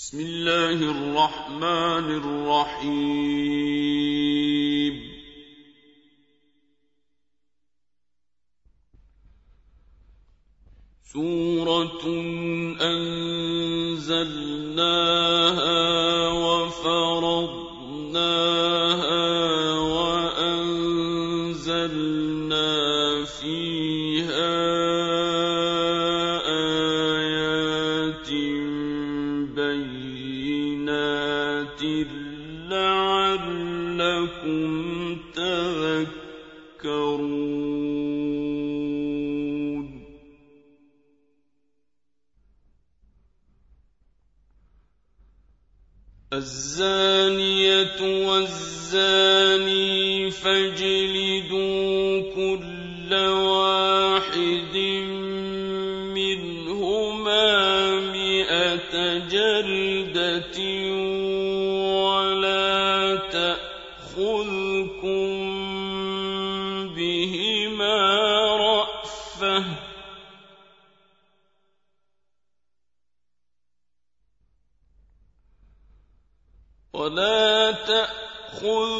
بسم الله الرحمن الرحيم. سورة أنزلناها وفرضناها الزانية والزاني فاجلدوا Oui.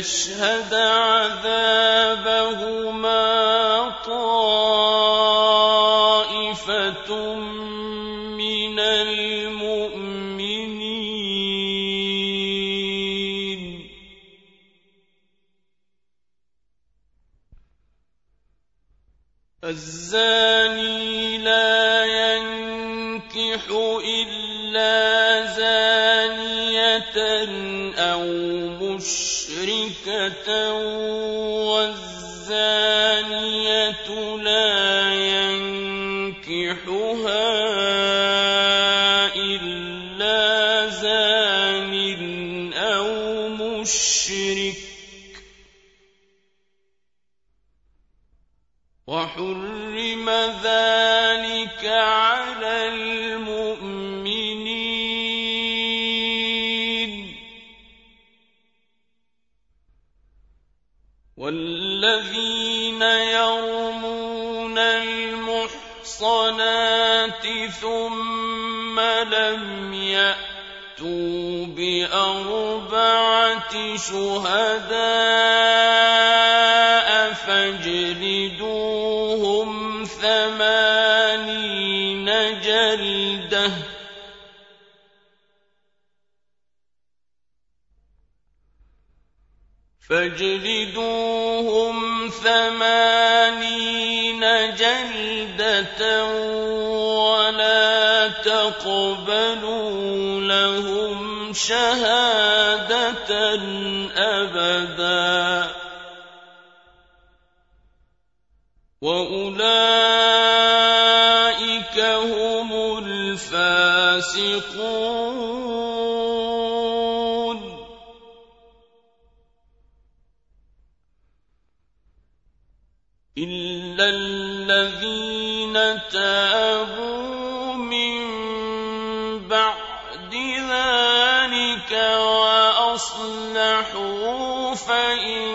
وليشهد عذابهما طائفة من المؤمنين. الزاني لا ينكح إلا مشركة والزانية ثم لم يأتوا بأربعة شهداء فاجلدوهم ثمانين جلدة فاجلدوهم ثمانين ولا تقبلوا لهم شهادة أبدا. وأولئك هم الفاسقون.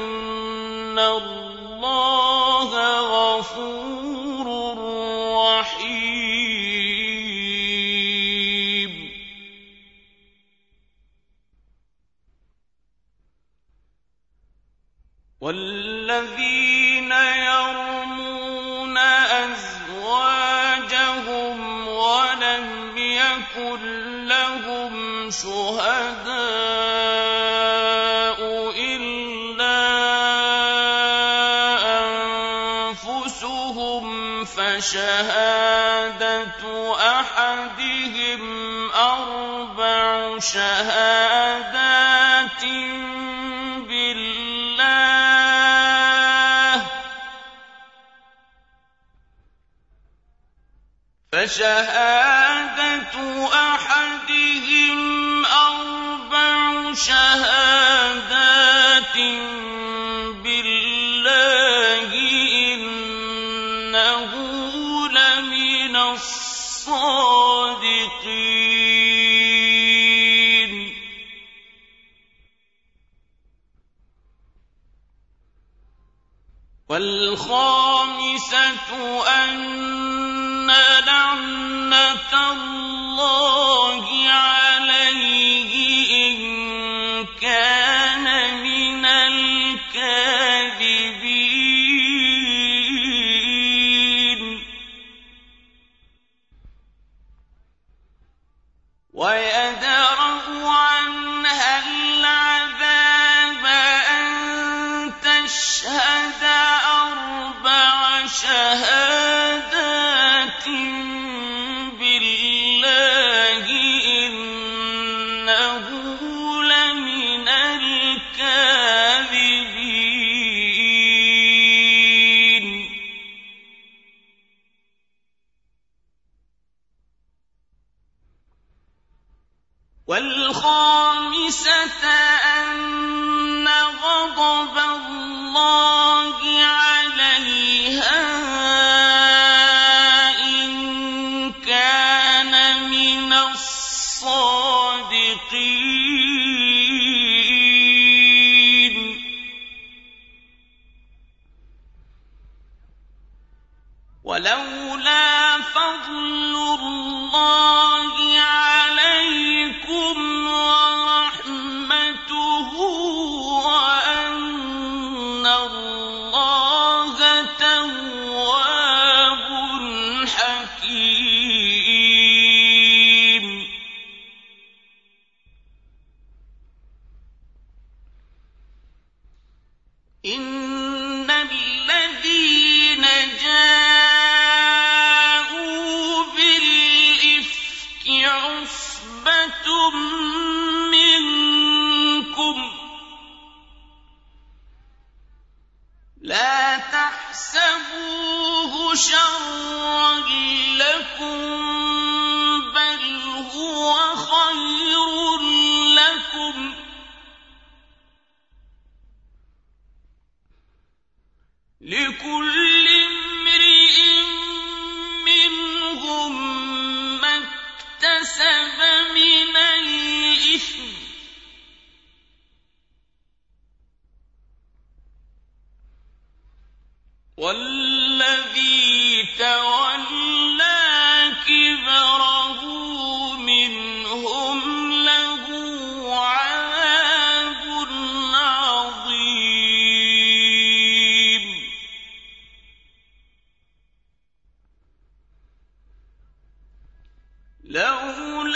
فإن الله فشهادة أحدهم أربع شهادات بالله إنه لمن الصادقين. والخامسة أن الله وَالْخَامِسَةَ لولا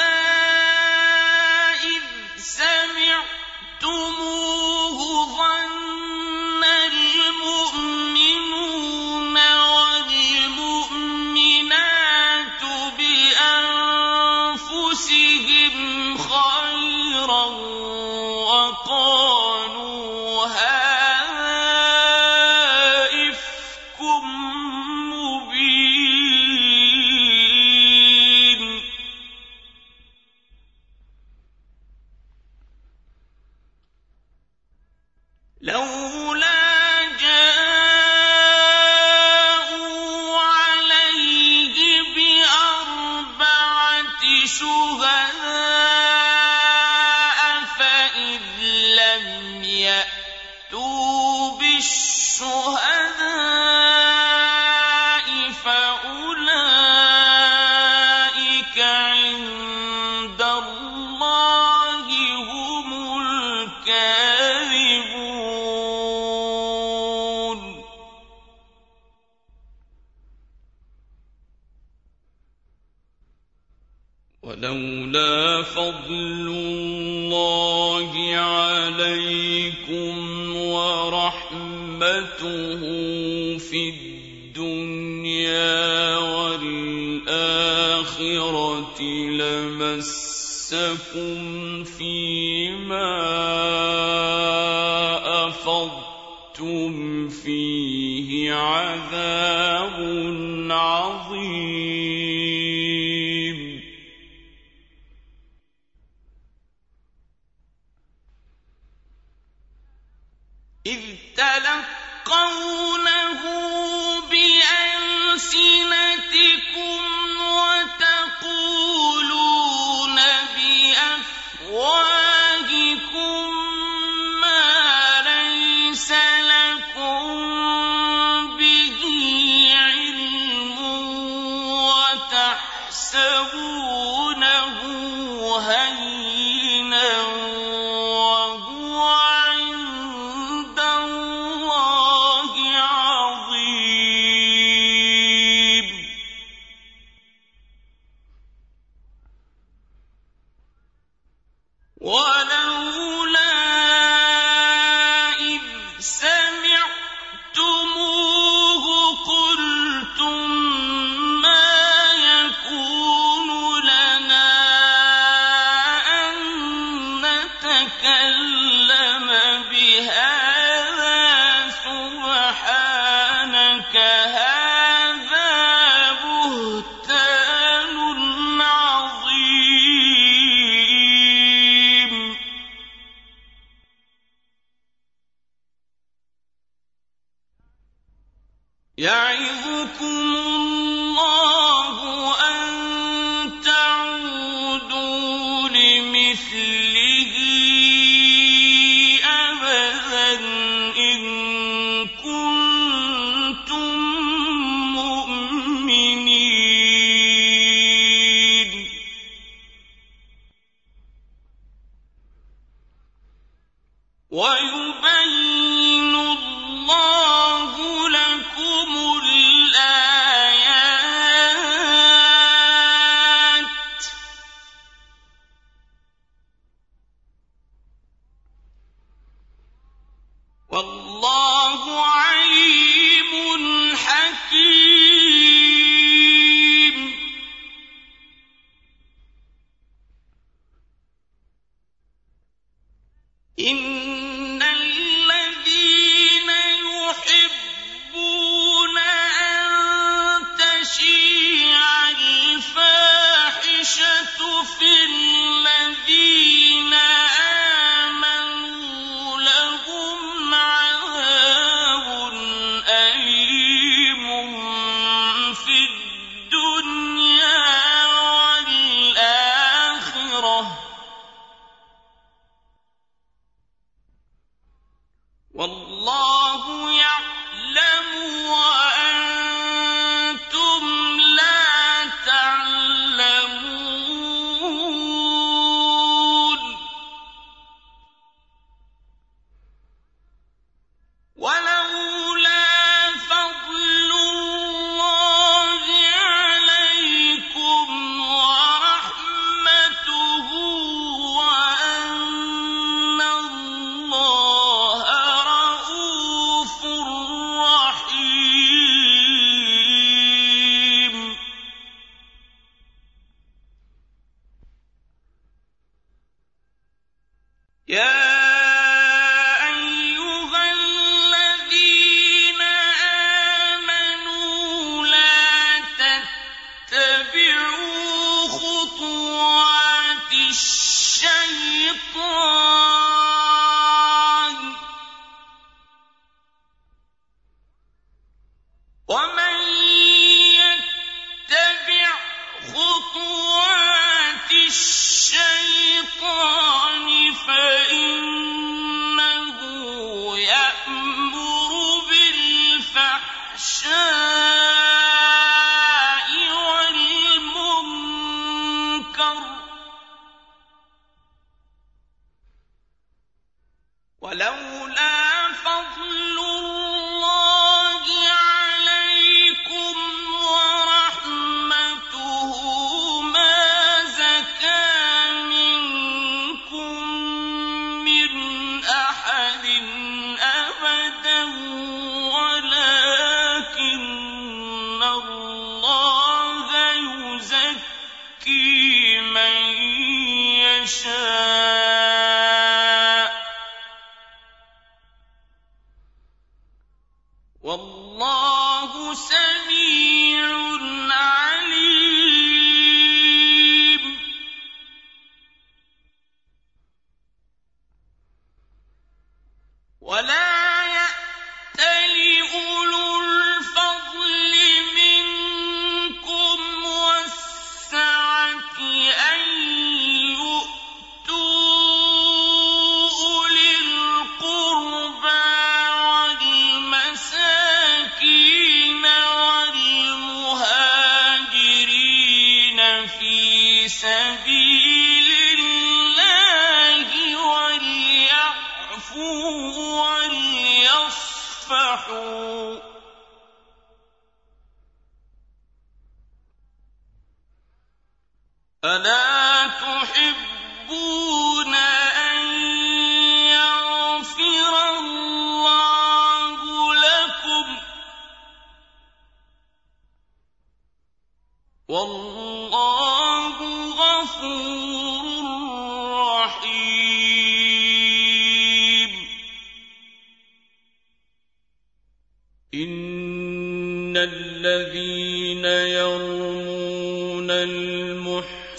ولولا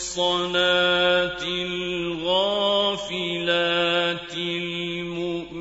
الْمُحْصَنَاتِ الْغَافِلَاتِ الْمُؤْمِنَاتِ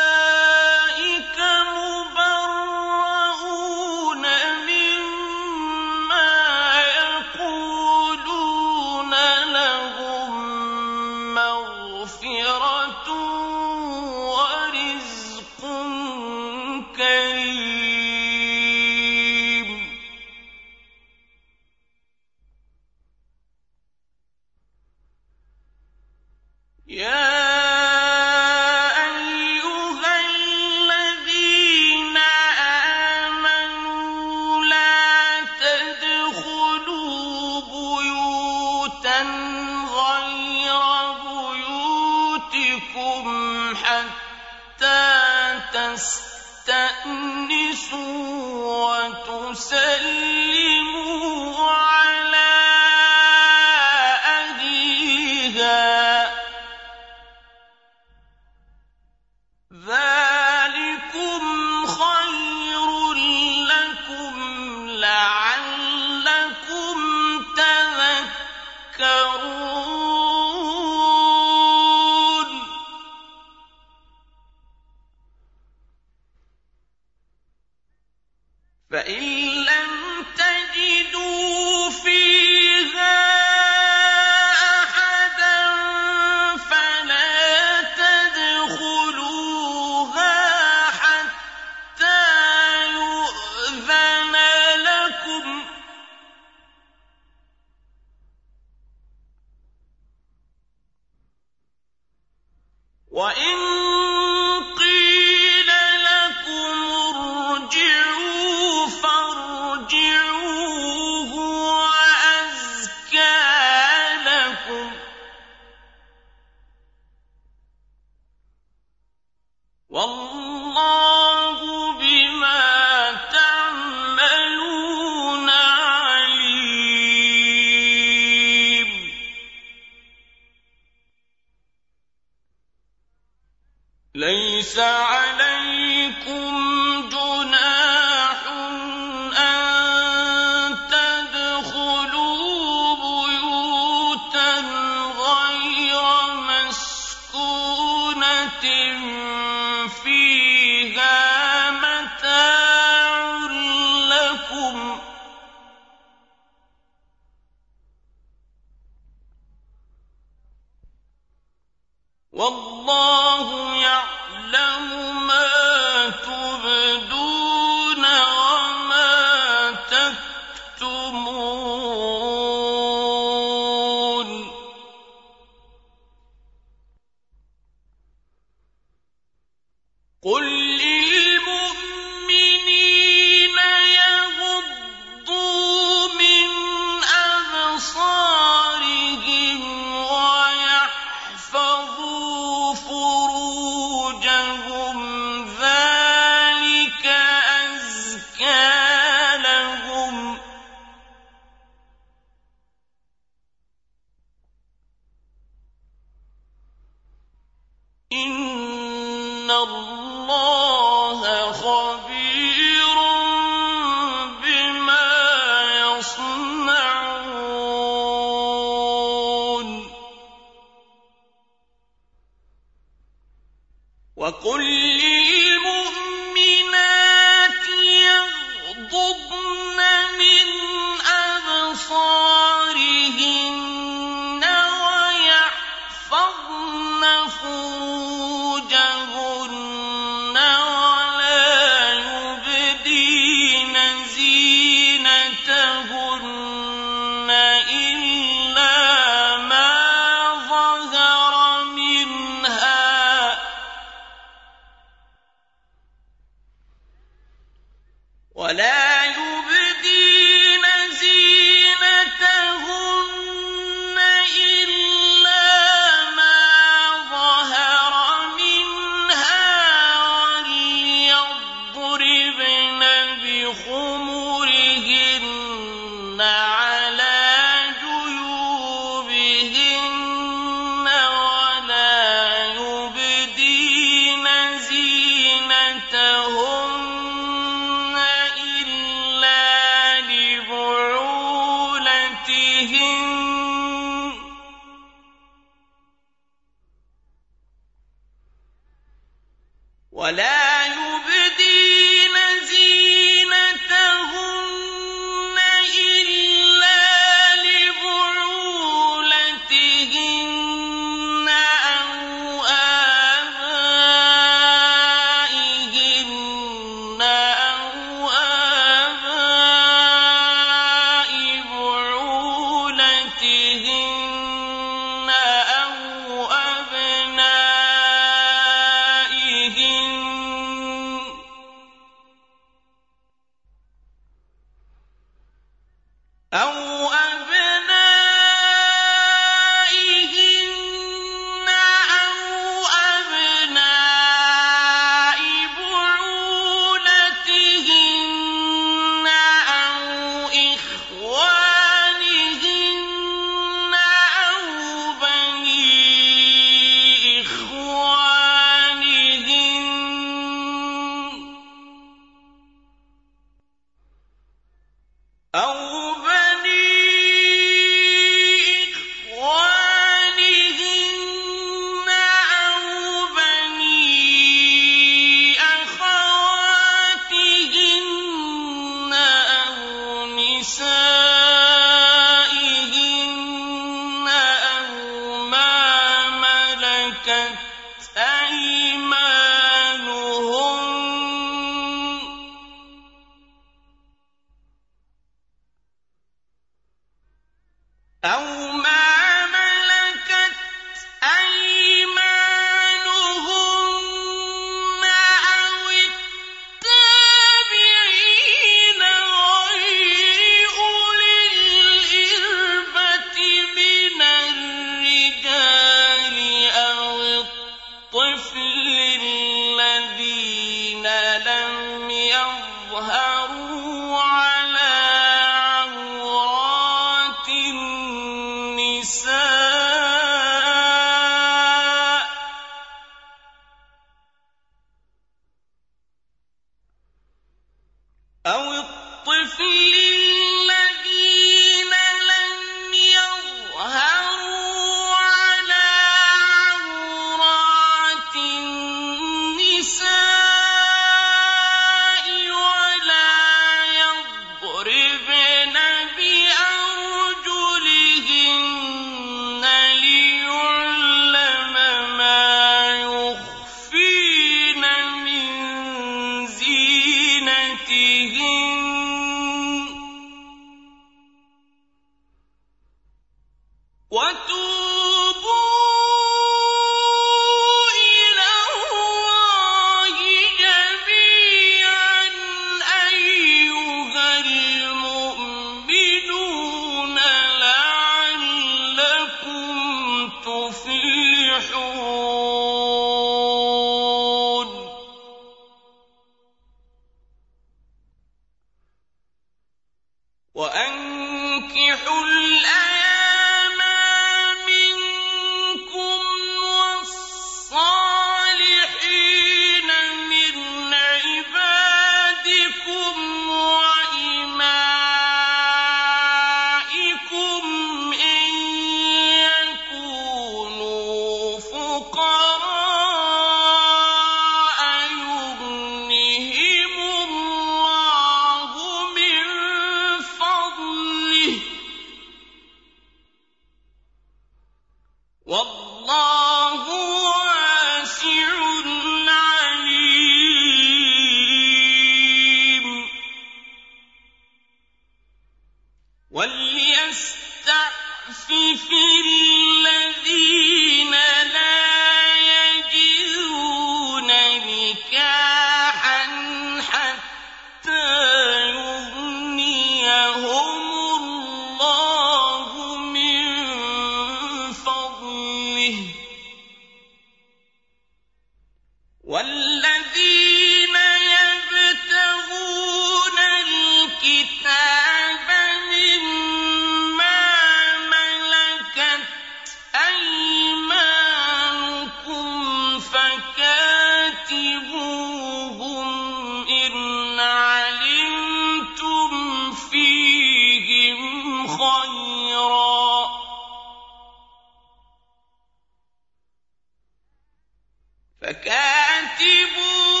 فكاتبوا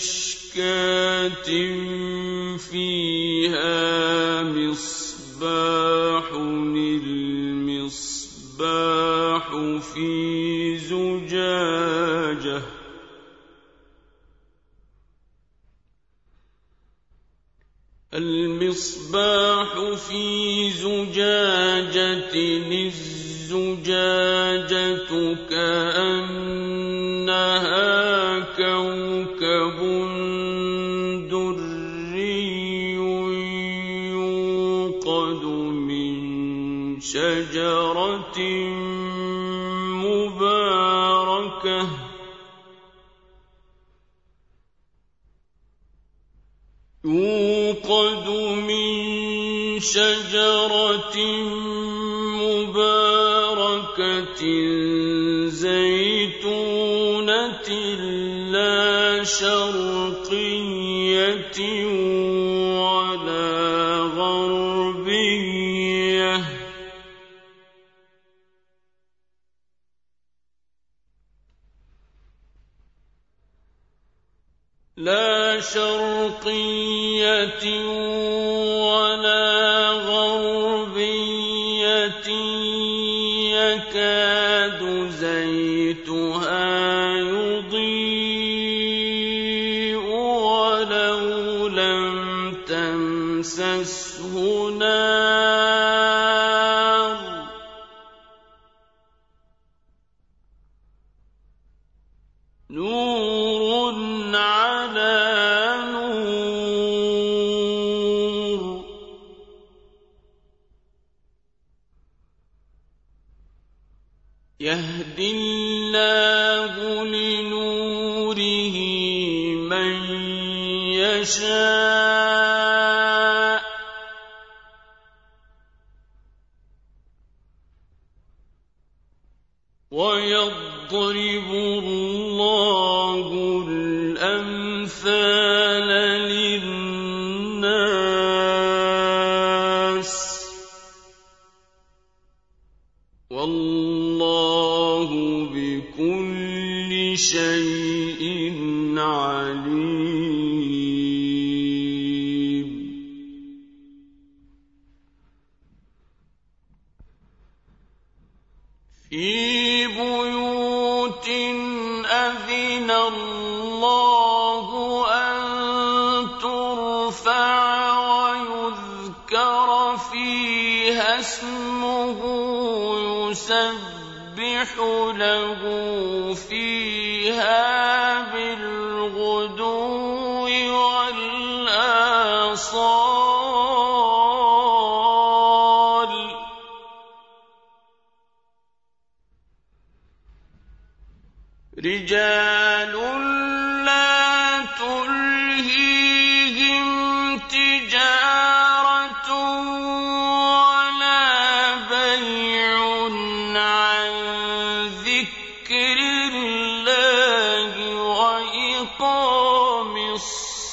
مشكات فيها مصباح المصباح في زجاجة. المصباح في زجاجة الزجاجة كأن مباركة زيتونة لا شرقية تمسسه نار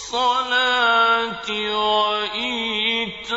الصلاة وإيتاء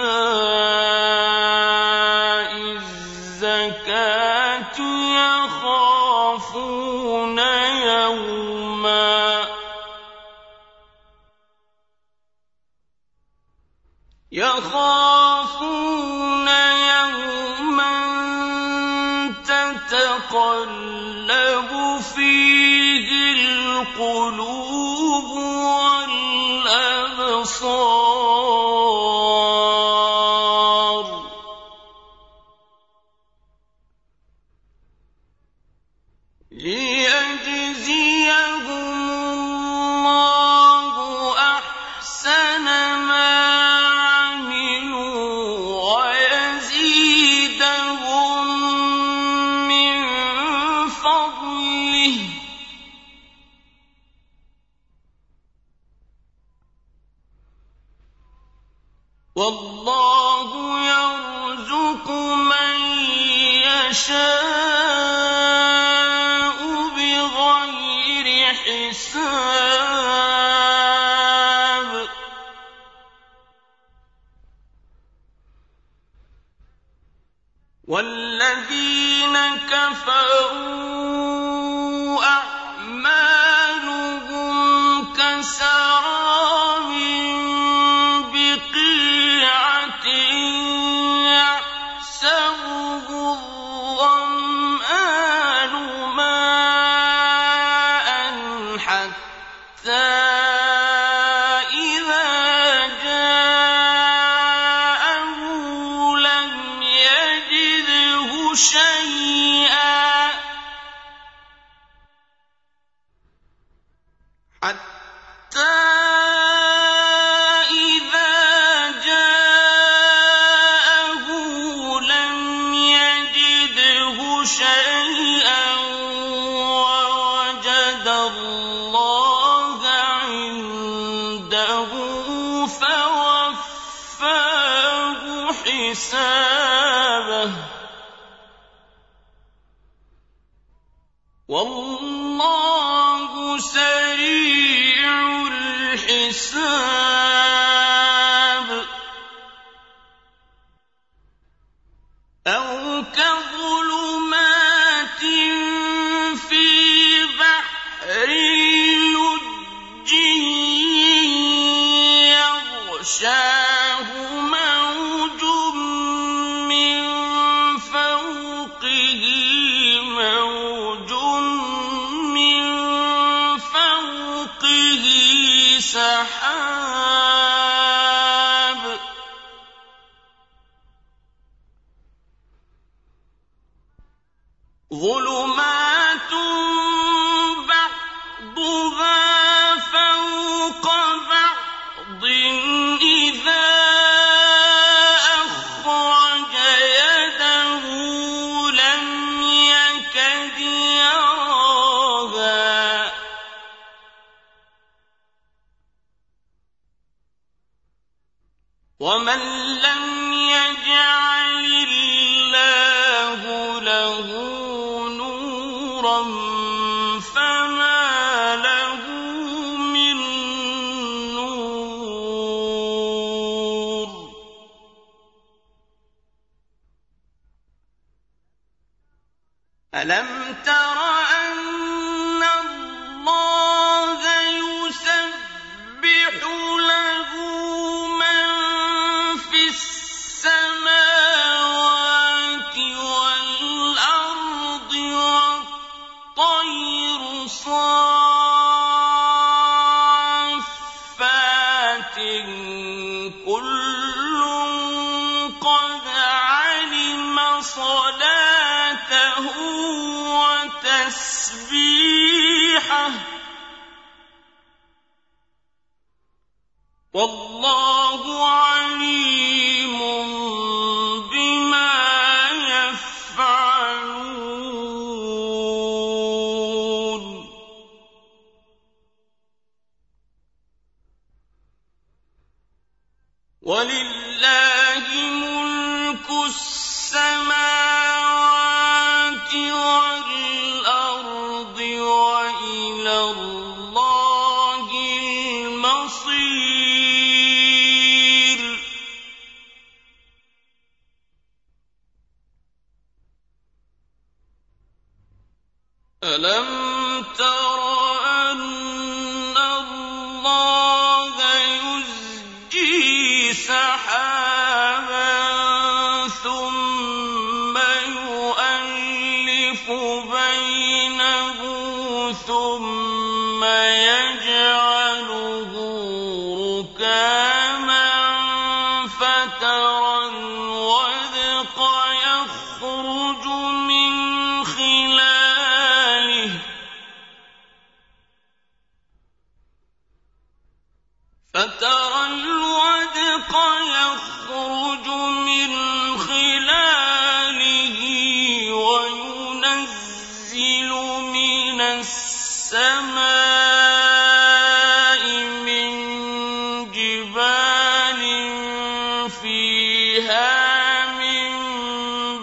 فيها من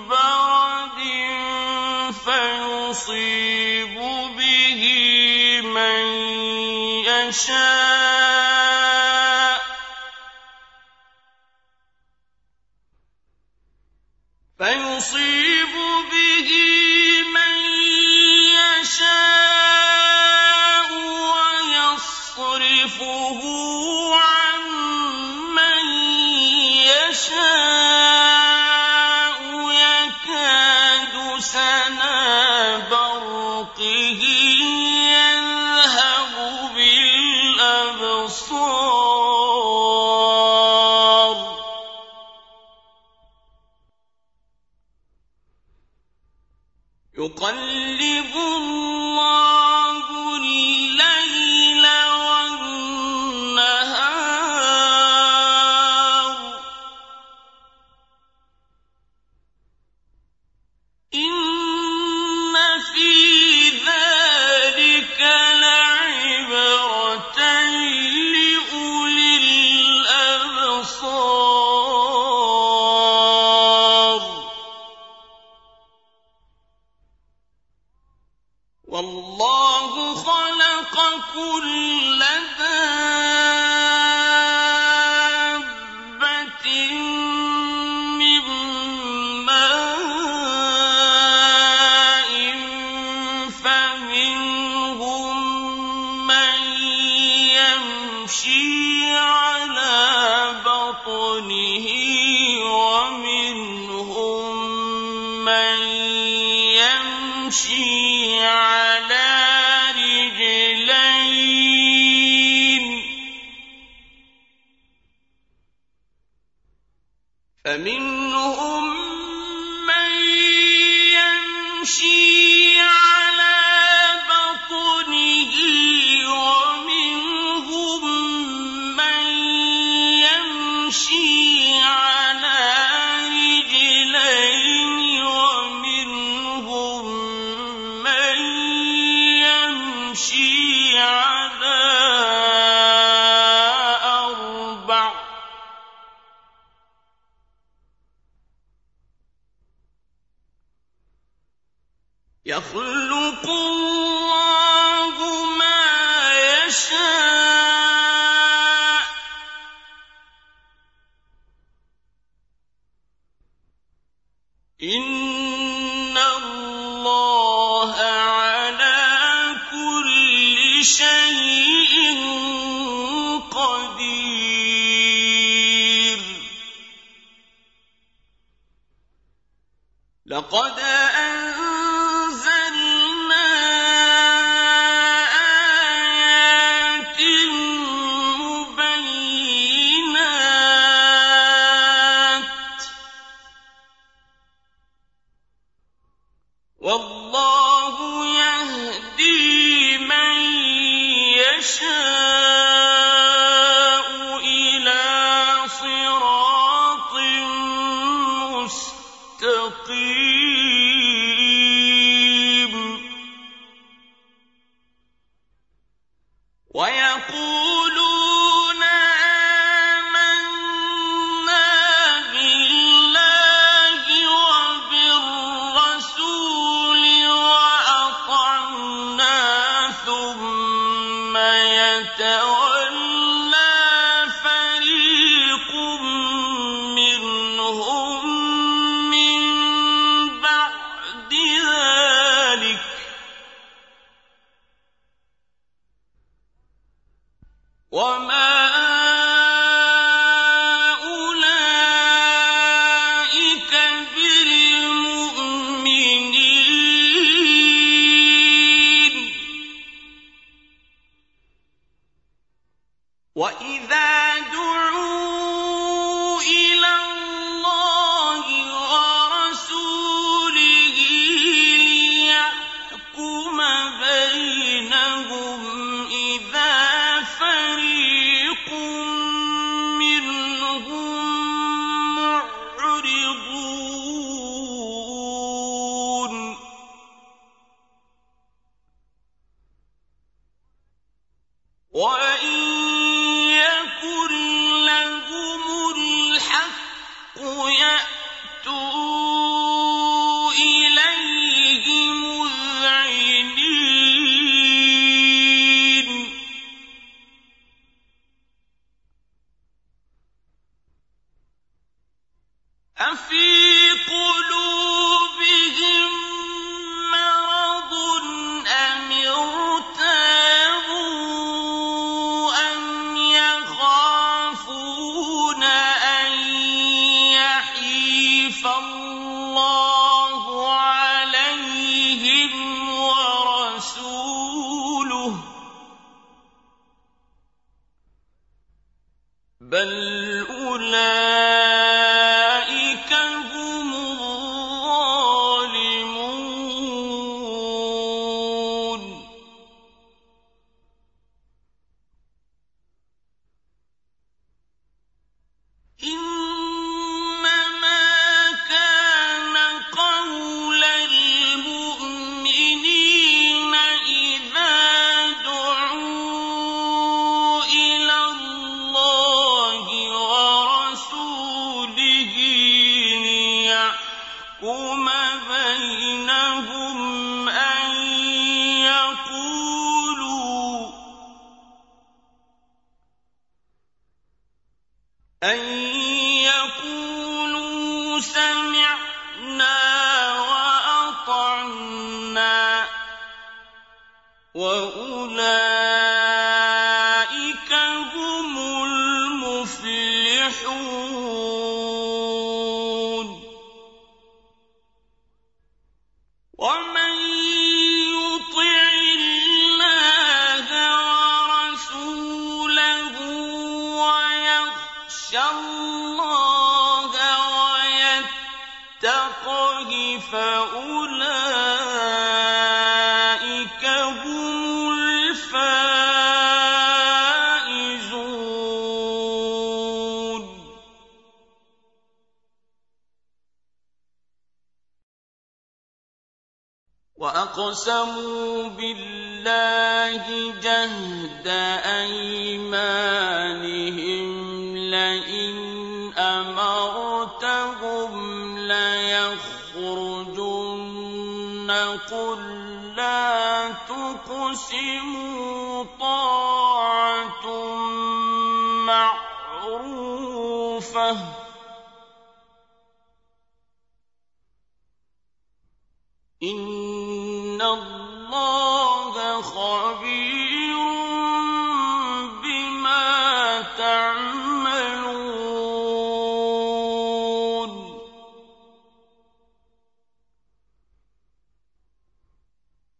برد فيصيب به من يشاء فمنهم من يمشي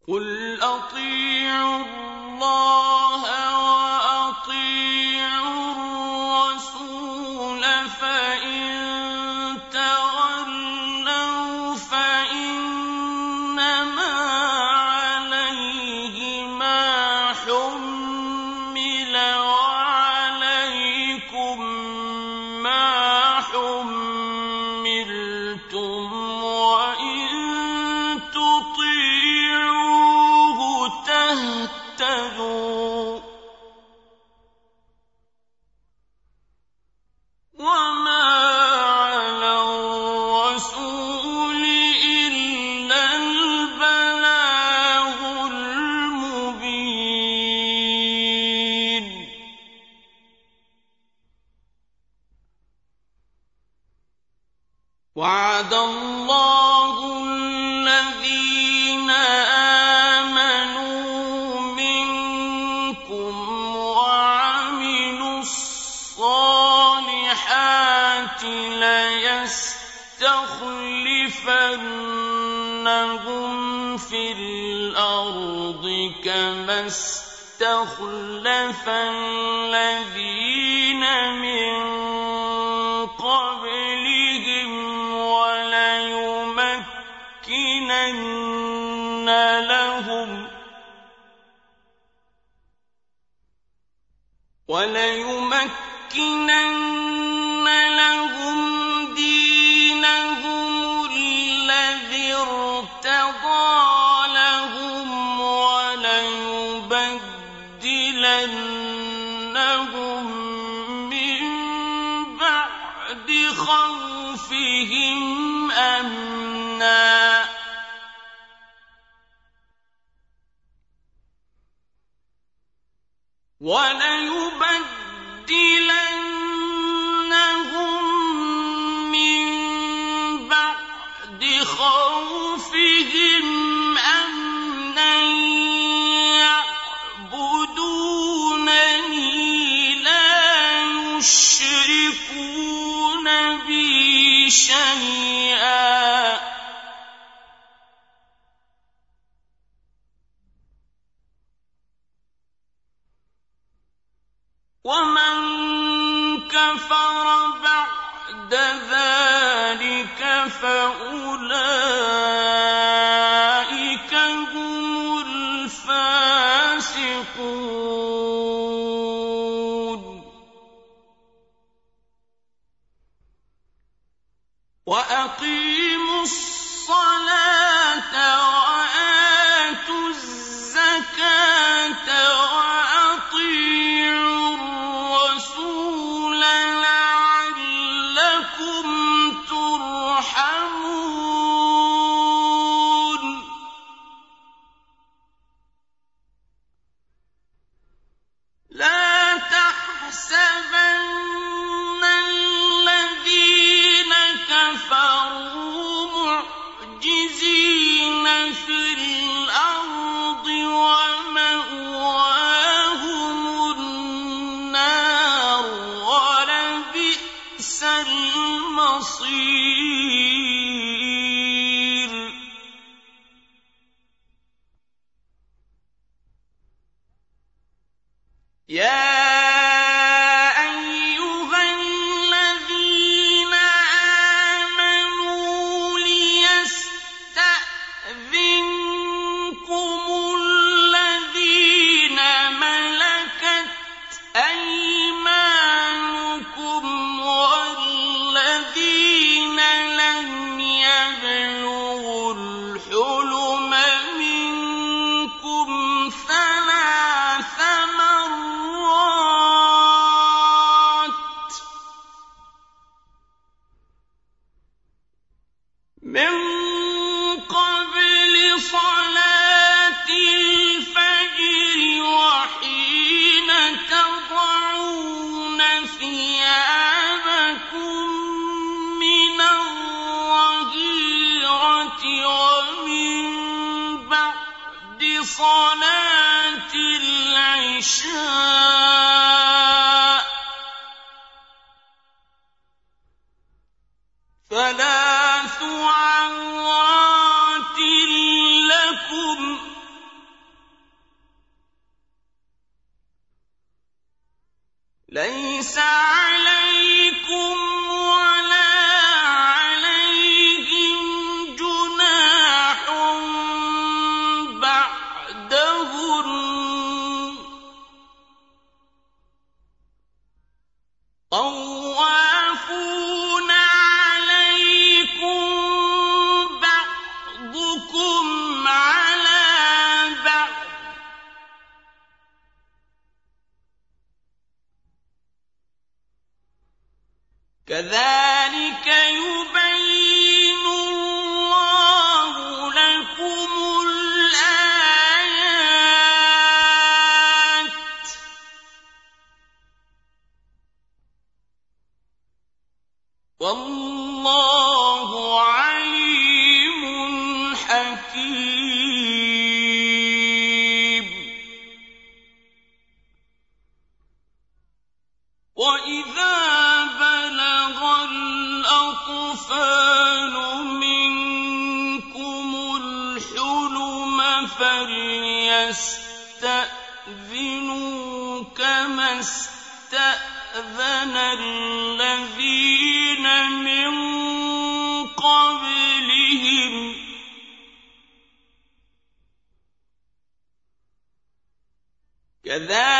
قل أطيعوا الله فاخلف الذي وَلَيُبَدِّلَنَّهُم مِّن بَعْدِ خَوْفِهِمْ أَمْنًا يَعْبُدُونَنِي لَا يُشْرِكُونَ بِي شَيْئًا. الطفال منكم الحلم فليستأذنوا كما استأذن الذين من قبلهم كذلك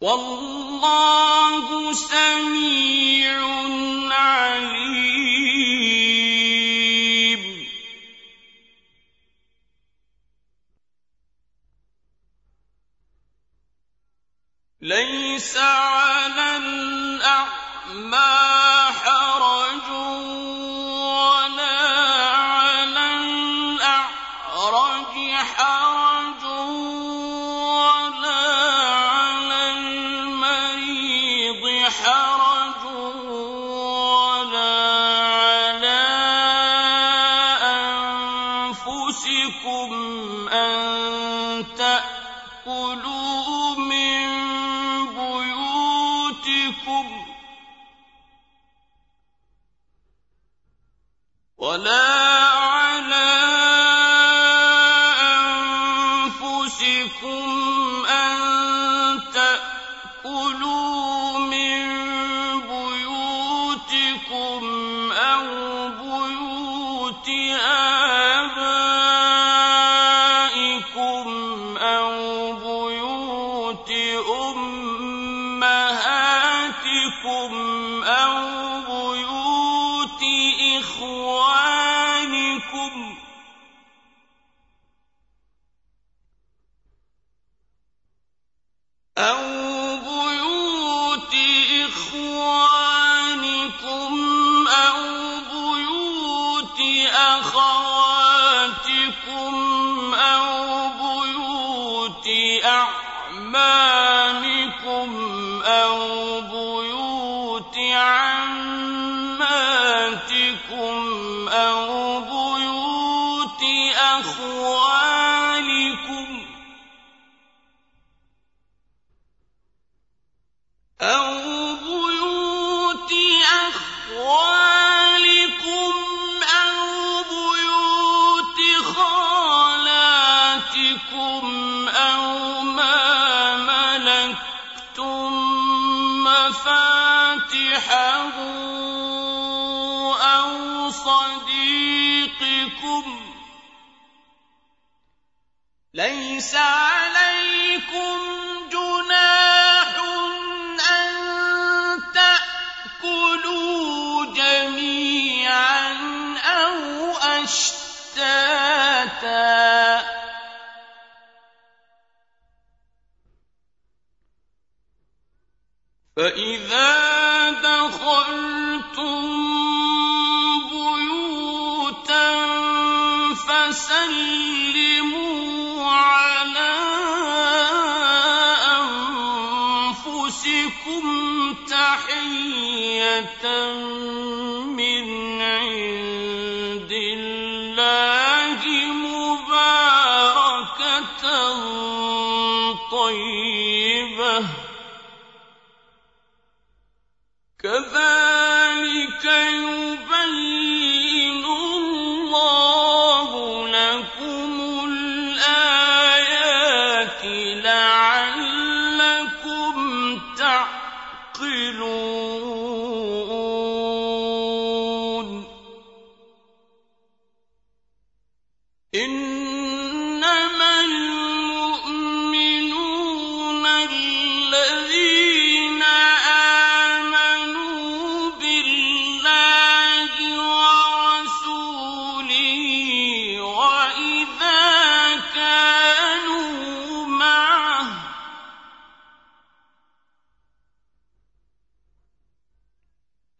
والله سميع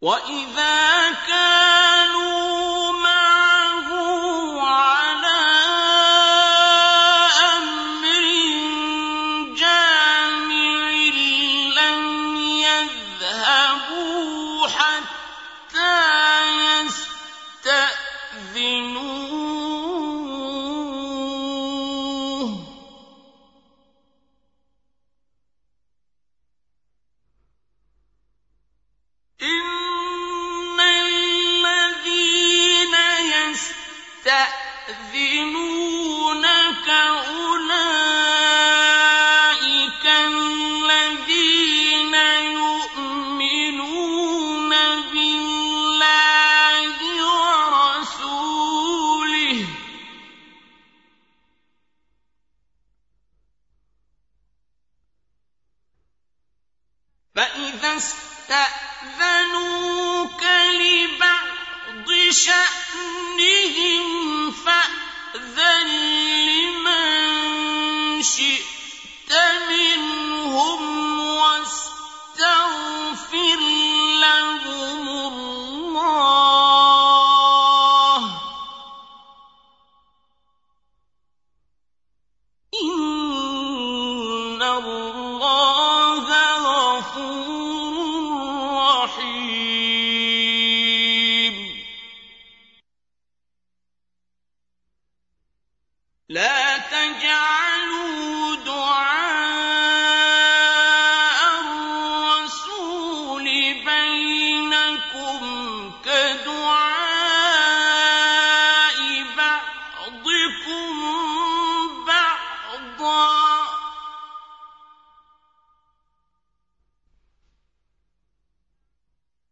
وإذا كان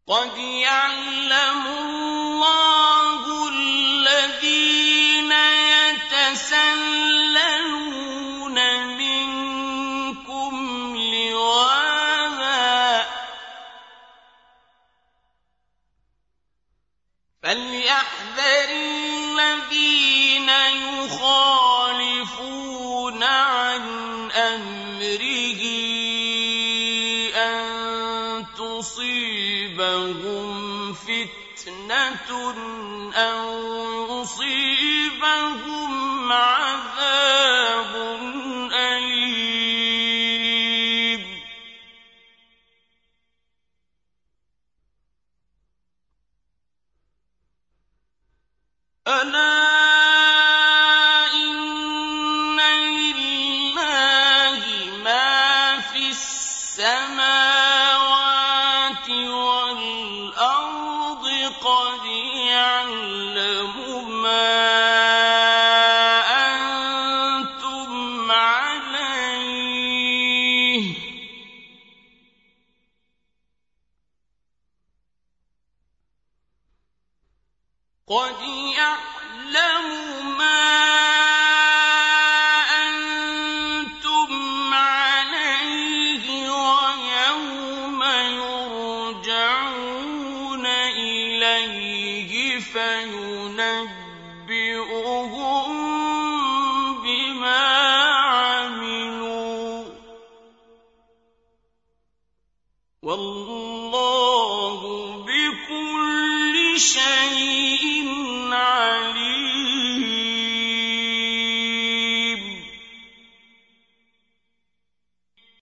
قد يعلم فتنه أو يصيبهم عذاب